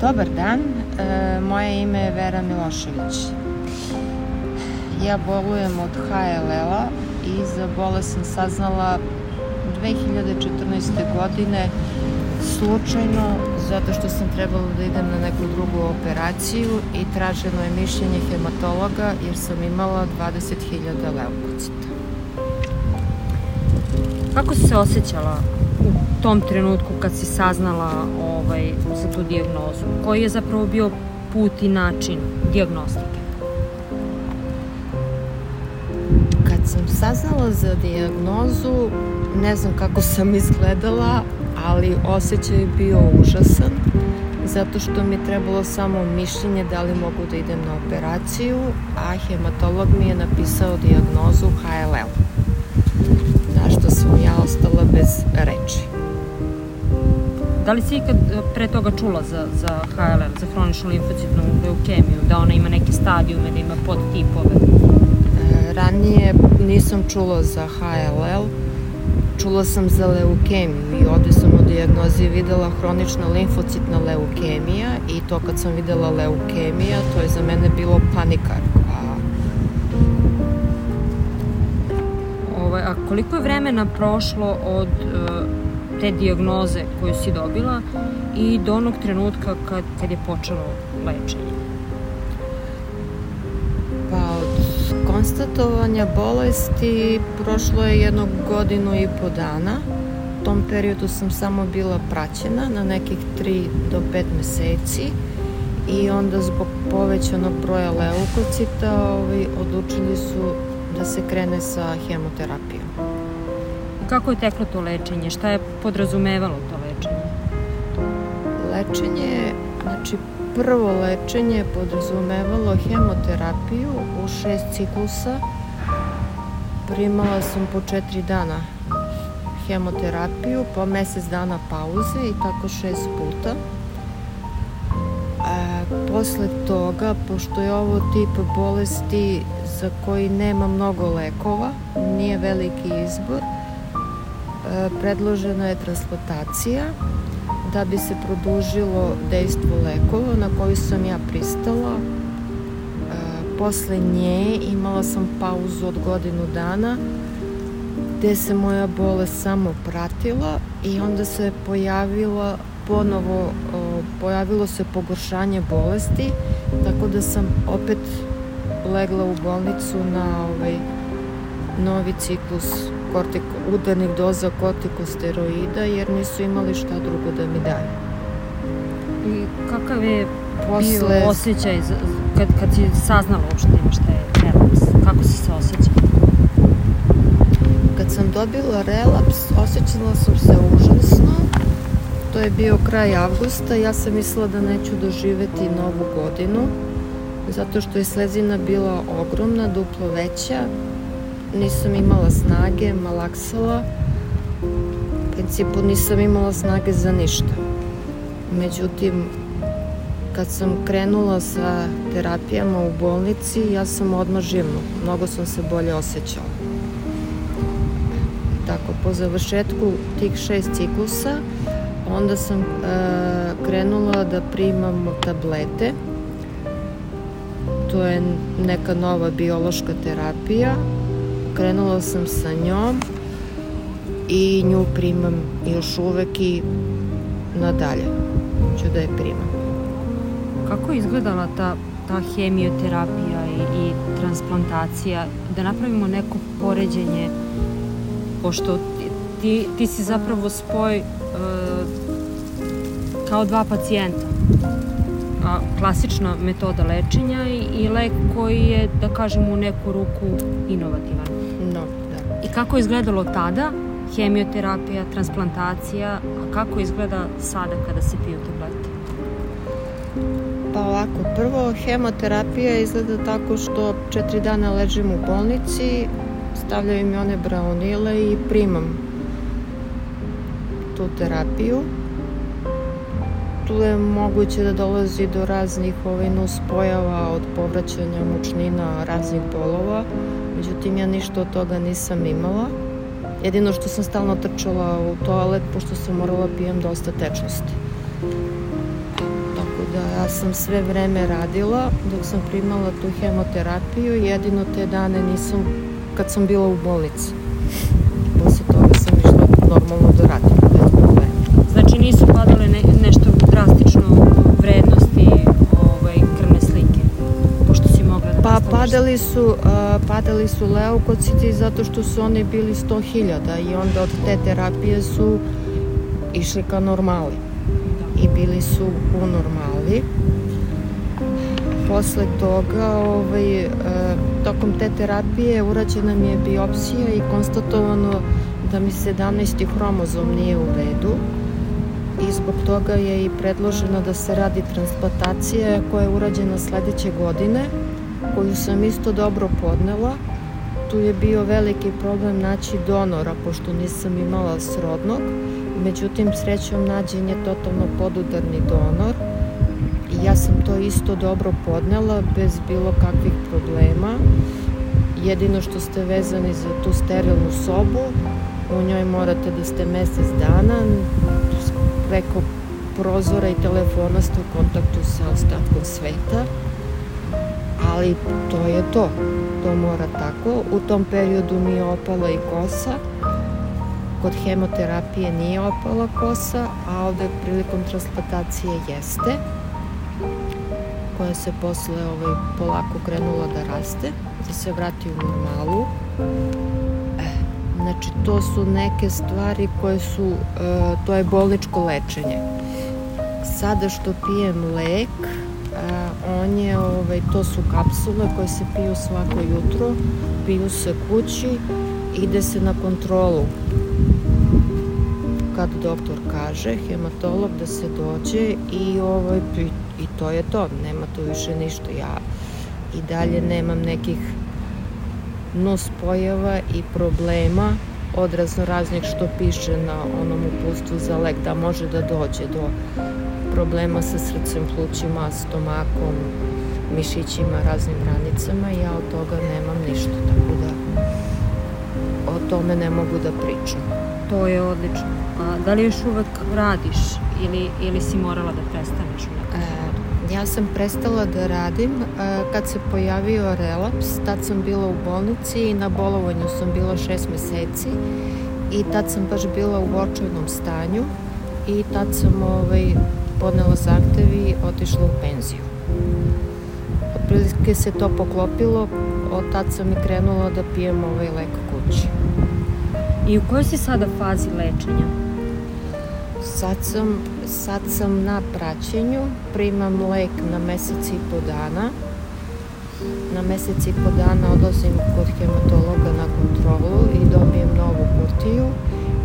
Dobar dan, e, moje ime je Vera Milošević. Ja bolujem od HLL-a i za bolest sam saznala 2014. godine slučajno zato što sam trebala da idem na neku drugu operaciju i traženo je mišljenje hematologa jer sam imala 20.000 leukocita. Kako si se osjećala u tom trenutku kad si saznala ovaj, za tu dijagnozu? Koji je zapravo bio put i način diagnostike? Kad sam saznala za dijagnozu, ne znam kako sam izgledala, ali osjećaj je bio užasan zato što mi je trebalo samo mišljenje da li mogu da idem na operaciju, a hematolog mi je napisao dijagnozu HLL, ostala bez reči. Da li si ikad e, pre toga čula za, za HLL, za hroničnu limfocitnu leukemiju, da ona ima neke stadijume, da ima podtipove? E, ranije nisam čula za HLL, čula sam za leukemiju i ovde sam u diagnozi videla hronična limfocitna leukemija i to kad sam videla leukemija, to je za mene bilo panikar. Koliko je vremena prošlo od uh, te diagnoze koju si dobila i do onog trenutka kad, kad je počelo lečenje? konstatovanja bolesti prošlo je jednog godinu i po dana. U tom periodu sam samo bila praćena na nekih 3 do 5 meseci i onda zbog povećanog broja leukocita ovaj, odlučili su da se krene sa hemoterapijom. Kako je teklo to lečenje? Šta je podrazumevalo to lečenje? Lečenje, znači Prvo lečenje je podrazumevalo hemoterapiju u šest ciklusa. Primala sam po četiri dana hemoterapiju, po mesec dana pauze i tako šest puta. Posle toga, pošto je ovo tip bolesti za koji nema mnogo lekova, nije veliki izbor, predložena je transplantacija da bi se produžilo dejstvo lekova na koju sam ja pristala. E, posle nje imala sam pauzu od godinu dana gde se moja bolest samo pratila i onda se pojavila ponovo pojavilo se pogoršanje bolesti tako da sam opet legla u bolnicu na ovaj novi ciklus kortiko, udarnih doza kortikosteroida jer nisu imali šta drugo da mi daju. I kakav je Posle... bio osjećaj kad, kad si saznala uopšte šta je relaps? Kako si se osjećala? Kad sam dobila relaps, osjećala sam se užasno. To je bio kraj avgusta. Ja sam mislila da neću doživeti novu godinu zato što je slezina bila ogromna, duplo veća nisam imala snage, malaksala. U principu nisam imala snage za ništa. Međutim, kad sam krenula sa terapijama u bolnici, ja sam odmah živnu. Mnogo sam se bolje osjećala. Tako, po završetku tih šest ciklusa, onda sam e, krenula da primam tablete. To je neka nova biološka terapija krenula sam sa njom i nju primam još uvek i nadalje ću da je primam. Kako je izgledala ta, ta hemioterapija i, i transplantacija? Da napravimo neko poređenje, pošto ti, ti, si zapravo spoj uh, kao dva pacijenta a, klasična metoda lečenja i, i lek koji je, da kažemo, u neku ruku inovativan. No, da. I kako je izgledalo tada, hemioterapija, transplantacija, a kako izgleda sada kada se piju tablete? Pa ovako, prvo hemoterapija izgleda tako što četiri dana ležim u bolnici, stavljaju mi one braunile i primam tu terapiju tu je moguće da dolazi do raznih ovaj, nuspojava od povraćanja mučnina, raznih bolova. Međutim, ja ništa od toga nisam imala. Jedino što sam stalno trčala u toalet, pošto sam morala pijem dosta tečnosti. Tako da ja sam sve vreme radila dok sam primala tu hemoterapiju, jedino te dane nisam, kad sam bila u bolnici. Padali su, uh, padali su leukociti zato što su oni bili 100.000 i onda od te terapije su išli ka normali i bili su u normali. Posle toga, ovaj, e, tokom te terapije urađena mi je biopsija i konstatovano da mi 17. hromozom nije u redu i zbog toga je i predloženo da se radi transplantacija koja je urađena sledeće godine, koju sam isto dobro podnela. Tu je bio veliki problem naći donora, pošto nisam imala srodnog Međutim, srećom nađen je totalno podudarni donor i ja sam to isto dobro podnela bez bilo kakvih problema. Jedino što ste vezani za tu sterilnu sobu, u njoj morate da ste mesec dana, preko prozora i telefona ste u kontaktu sa ostatkom sveta, ali to je to. To mora tako. U tom periodu mi je opala i kosa, kod hemoterapije nije opala kosa, a ovde prilikom transplantacije jeste, koja se posle ovaj, polako krenula da raste, da se vrati u normalu. E, znači, to su neke stvari koje su, e, to je bolničko lečenje. Sada što pijem lek, on je, ovaj, to su kapsule koje se piju svako jutro, piju se kući, ide se na kontrolu kad doktor kaže, hematolog da se dođe i, ovaj, i to je to, nema tu više ništa. Ja i dalje nemam nekih nuspojava i problema od raznoraznih što piše na onom upustvu za lek da može da dođe do problema sa srcem, plućima, stomakom, mišićima, raznim ranicama ja od toga nemam ništa, tako da o tome ne mogu da pričam. To je odlično. A da li još uvek radiš ili, ili si morala da prestaneš u nekom e, Ja sam prestala da radim e, kad se pojavio relaps, tad sam bila u bolnici i na bolovanju sam bila šest meseci i tad sam baš bila u očajnom stanju i tad sam ovaj, podnela zahtev i otišla u penziju. Otprilike se to poklopilo, od tad sam i krenula da pijem ovaj lek kući. I u kojoj si sada fazi lečenja? Sad sam, sad sam na praćenju, primam lek na mesec i po dana. Na mesec i po dana odlazim kod hematologa na kontrolu i dobijem novu kutiju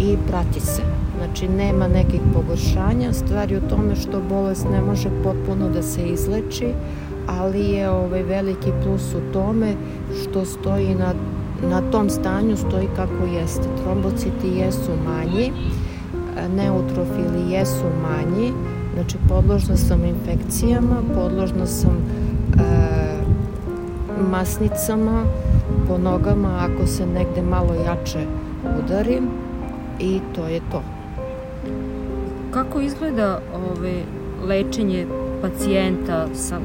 i prati se. Znači, nema nekih pogoršanja, stvari u tome što bolest ne može potpuno da se izleči, ali je ovaj veliki plus u tome što stoji na na tom stanju stoji kako jeste. Trombociti jesu manji, neutrofili jesu manji, znači podložna sam infekcijama, podložna sam e, masnicama po nogama ako se negde malo jače udarim i to je to. Kako izgleda ove, lečenje pacijenta sa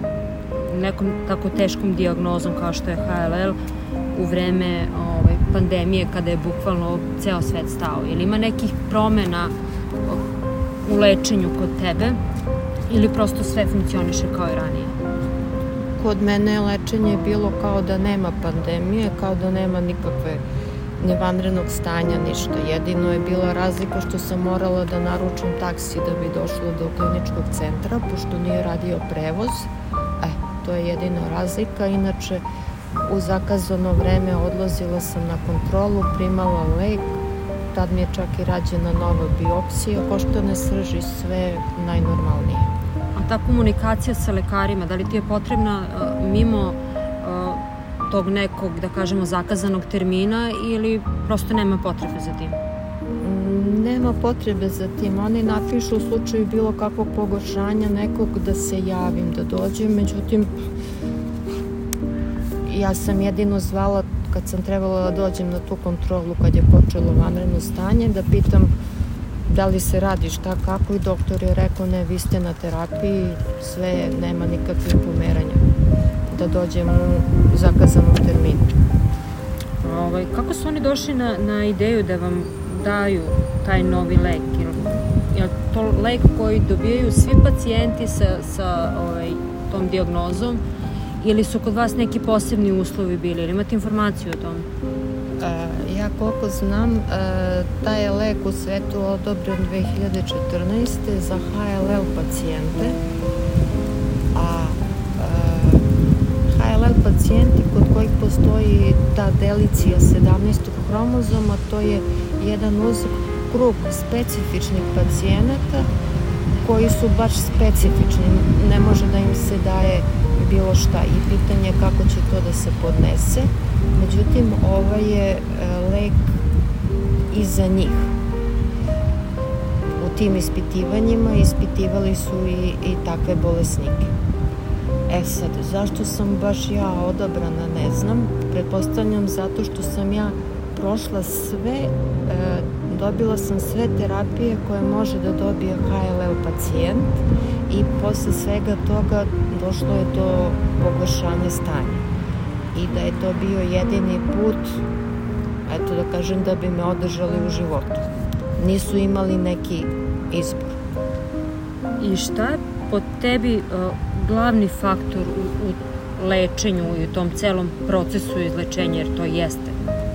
nekom tako teškom diagnozom kao što je HLL u vreme ovaj, pandemije kada je bukvalno ceo svet stao? Ili ima nekih promena u lečenju kod tebe ili prosto sve funkcioniše kao i ranije? Kod mene lečenje je bilo kao da nema pandemije, kao da nema nikakve ni vanrednog stanja, ništa. Jedino je bila razlika što sam morala da naručim taksi da bi došla do kliničkog centra, pošto nije radio prevoz. E, to je jedina razlika. Inače, u zakazano vreme odlazila sam na kontrolu, primala lek, tad mi je čak i rađena nova biopsija, koštane srži sve najnormalnije. A ta komunikacija sa lekarima, da li ti je potrebna uh, mimo tog nekog, da kažemo, zakazanog termina ili prosto nema potrebe za tim? Nema potrebe za tim. Oni napišu u slučaju bilo kakvog pogoršanja nekog da se javim, da dođem, međutim ja sam jedino zvala kad sam trebala da dođem na tu kontrolu kad je počelo vanredno stanje, da pitam da li se radi šta kako i doktor je rekao ne vi ste na terapiji sve nema nikakvih pomeranja da dođem u zakazanom terminu ovaj, kako su oni došli na, na ideju da vam daju taj novi lek je li to lek koji dobijaju svi pacijenti sa, sa ovaj, tom diagnozom ili su kod vas neki posebni uslovi bili ili imate informaciju o tom? E, ja koliko znam, e, taj je lek u svetu odobren 2014. za HLL pacijente, pacijenti kod kojih postoji ta delicija 17. hromozoma, to je jedan uzak krug specifičnih pacijenata koji su baš specifični, ne može da im se daje bilo šta i pitanje kako će to da se podnese. Međutim, ovaj je e, lek i za njih. U tim ispitivanjima ispitivali su i, i takve bolesnike. E sad, zašto sam baš ja odabrana, ne znam. Pretpostavljam zato što sam ja prošla sve, e, dobila sam sve terapije koje može da dobije HLL pacijent i posle svega toga došlo je do pogoršanja stanja. I da je to bio jedini put eto da kažem da bi me održali u životu. Nisu imali neki izbor. I šta po tebi uh, glavni faktor u, u lečenju i u tom celom procesu izlečenja jer to jeste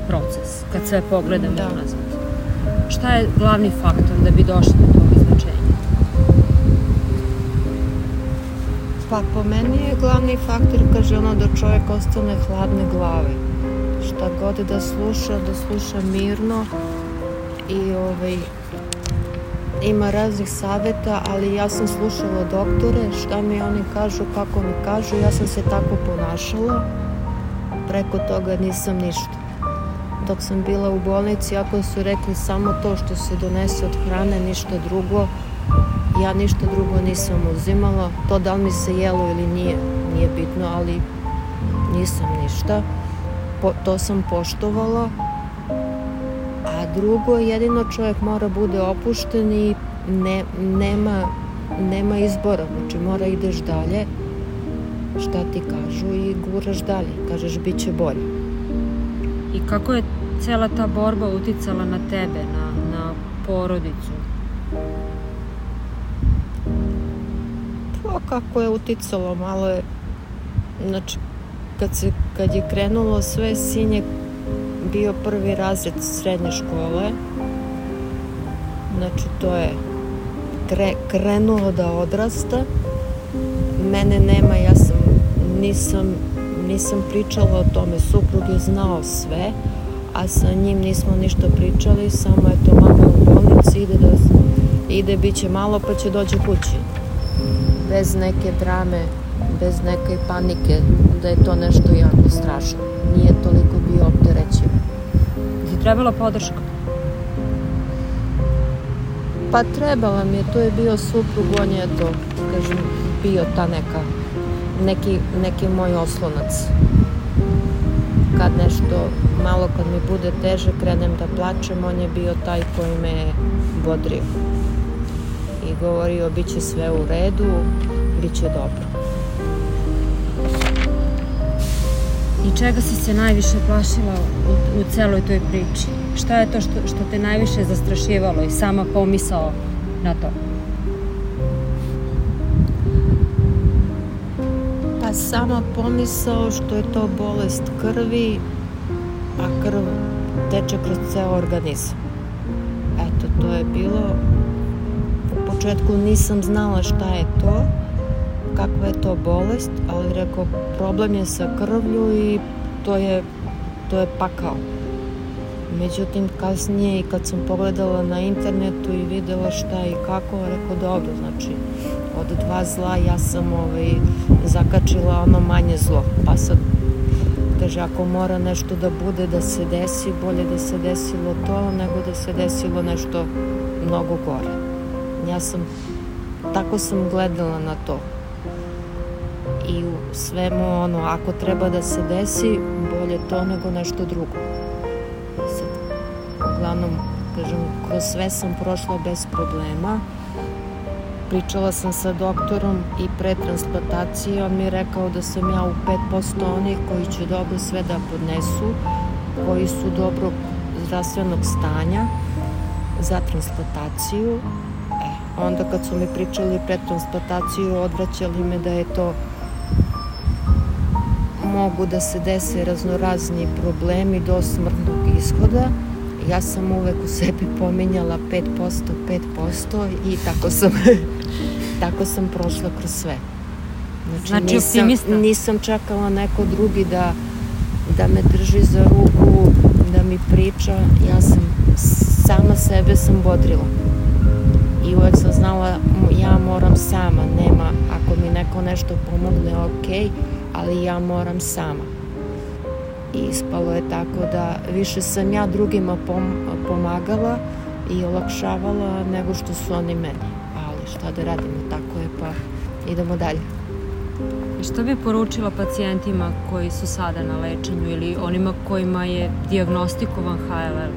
proces kad sve pogledamo da. nazad šta je glavni faktor da bi došli do tog izlečenja Pa po meni je glavni faktor, kaže ono, da čovjek ostane hladne glave. Šta god da sluša, da sluša mirno i ovaj, ima raznih saveta, ali ja sam slušala doktore, šta mi oni kažu, kako mi kažu, ja sam se tako ponašala, preko toga nisam ništa. Dok sam bila u bolnici, ako su rekli samo to što se donese od hrane, ništa drugo, Ja ništa drugo nisam uzimala, to da li mi se jelo ili nije, nije bitno, ali nisam ništa. Po, to sam poštovala. Drugo, jedino čovjek mora bude opušten i ne, nema, nema izbora, znači mora ideš dalje, šta ti kažu i guraš dalje, kažeš bit će bolje. I kako je cela ta borba uticala na tebe, na, na porodicu? kako je uticalo, malo je, znači, kad, se, kad je krenulo sve, sin je bio prvi razred srednje škole, znači to je kre, krenulo da odrasta, mene nema, ja sam, nisam, nisam pričala o tome, suprug je znao sve, a sa njim nismo ništa pričali, samo je to mama u bolnici, ide da ide, bit će malo pa će dođe kući bez neke drame, bez neke panike, da je to nešto jako strašno. Nije toliko bio opterećiv. Trebala podrška? Pa trebala mi je, to je bio suprug, on je to, kažem, bio ta neka, neki, neki moj oslonac. Kad nešto, malo kad mi bude teže, krenem da plačem, on je bio taj koji me bodrio i govorio bit će sve u redu, bit će dobro. I čega si se najviše plašila u, u celoj toj priči? Šta je to što, što te najviše zastrašivalo i sama pomisao na to? Pa sama pomisao što je to bolest krvi, a krv teče kroz ceo organizam. Eto, to je bilo početku nisam znala šta je to, kakva je to bolest, ali rekao problem je sa krvlju i to je, to je pakao. Međutim, kasnije i kad sam pogledala na internetu i videla šta i kako, rekao dobro, znači od dva zla ja sam ovaj, zakačila ono manje zlo. Pa sad, kaže, ako mora nešto da bude da se desi, bolje da se desilo to nego da se desilo nešto mnogo gore. Ja sam, tako sam gledala na to. I u svemu ono, ako treba da se desi, bolje to nego nešto drugo. Sad, uglavnom, Kažem, kroz sve sam prošla bez problema. Pričala sam sa doktorom i pre transplantacije, on mi je rekao da sam ja u 5% onih koji će dobro sve da podnesu, koji su dobro zdravstvenog stanja za transplantaciju. E, onda kad su mi pričali pre transplantaciju, odvraćali me da je to mogu da se dese raznorazni problemi do smrtnog ishoda. Ja sam uvek u sebi pominjala 5%, 5% i tako sam, tako sam prošla kroz sve. Znači, znači nisam, nisam čekala neko drugi da, da me drži za ruku, da mi priča. Ja sam sama sebe sam bodrila. I uvek sam znala ja moram sama, nema, ako mi neko nešto pomogne, okej, okay, ali ja moram sama. I ispalo je tako da više sam ja drugima pom pomagala i olakšavala nego što su oni meni. Ali šta da radimo, tako je, pa idemo dalje. Šta bi poručila pacijentima koji su sada na lečenju ili onima kojima je diagnostikovan HLL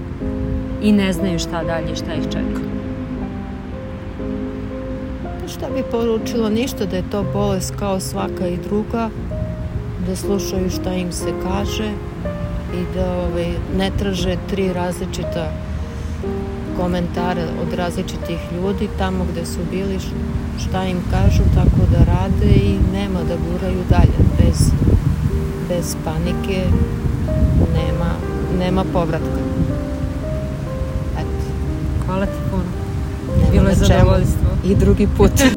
i ne znaju šta dalje, šta ih čeka? Šta bi poručila? Ništa da je to bolest kao svaka i druga, da slušaju šta im se kaže i da ovaj, ne traže tri različita komentare od različitih ljudi tamo gde su bili šta im kažu tako da rade i nema da guraju dalje bez, bez panike nema, nema povratka Eto. Hvala ti puno. Bilo je zadovoljstvo. I drugi put.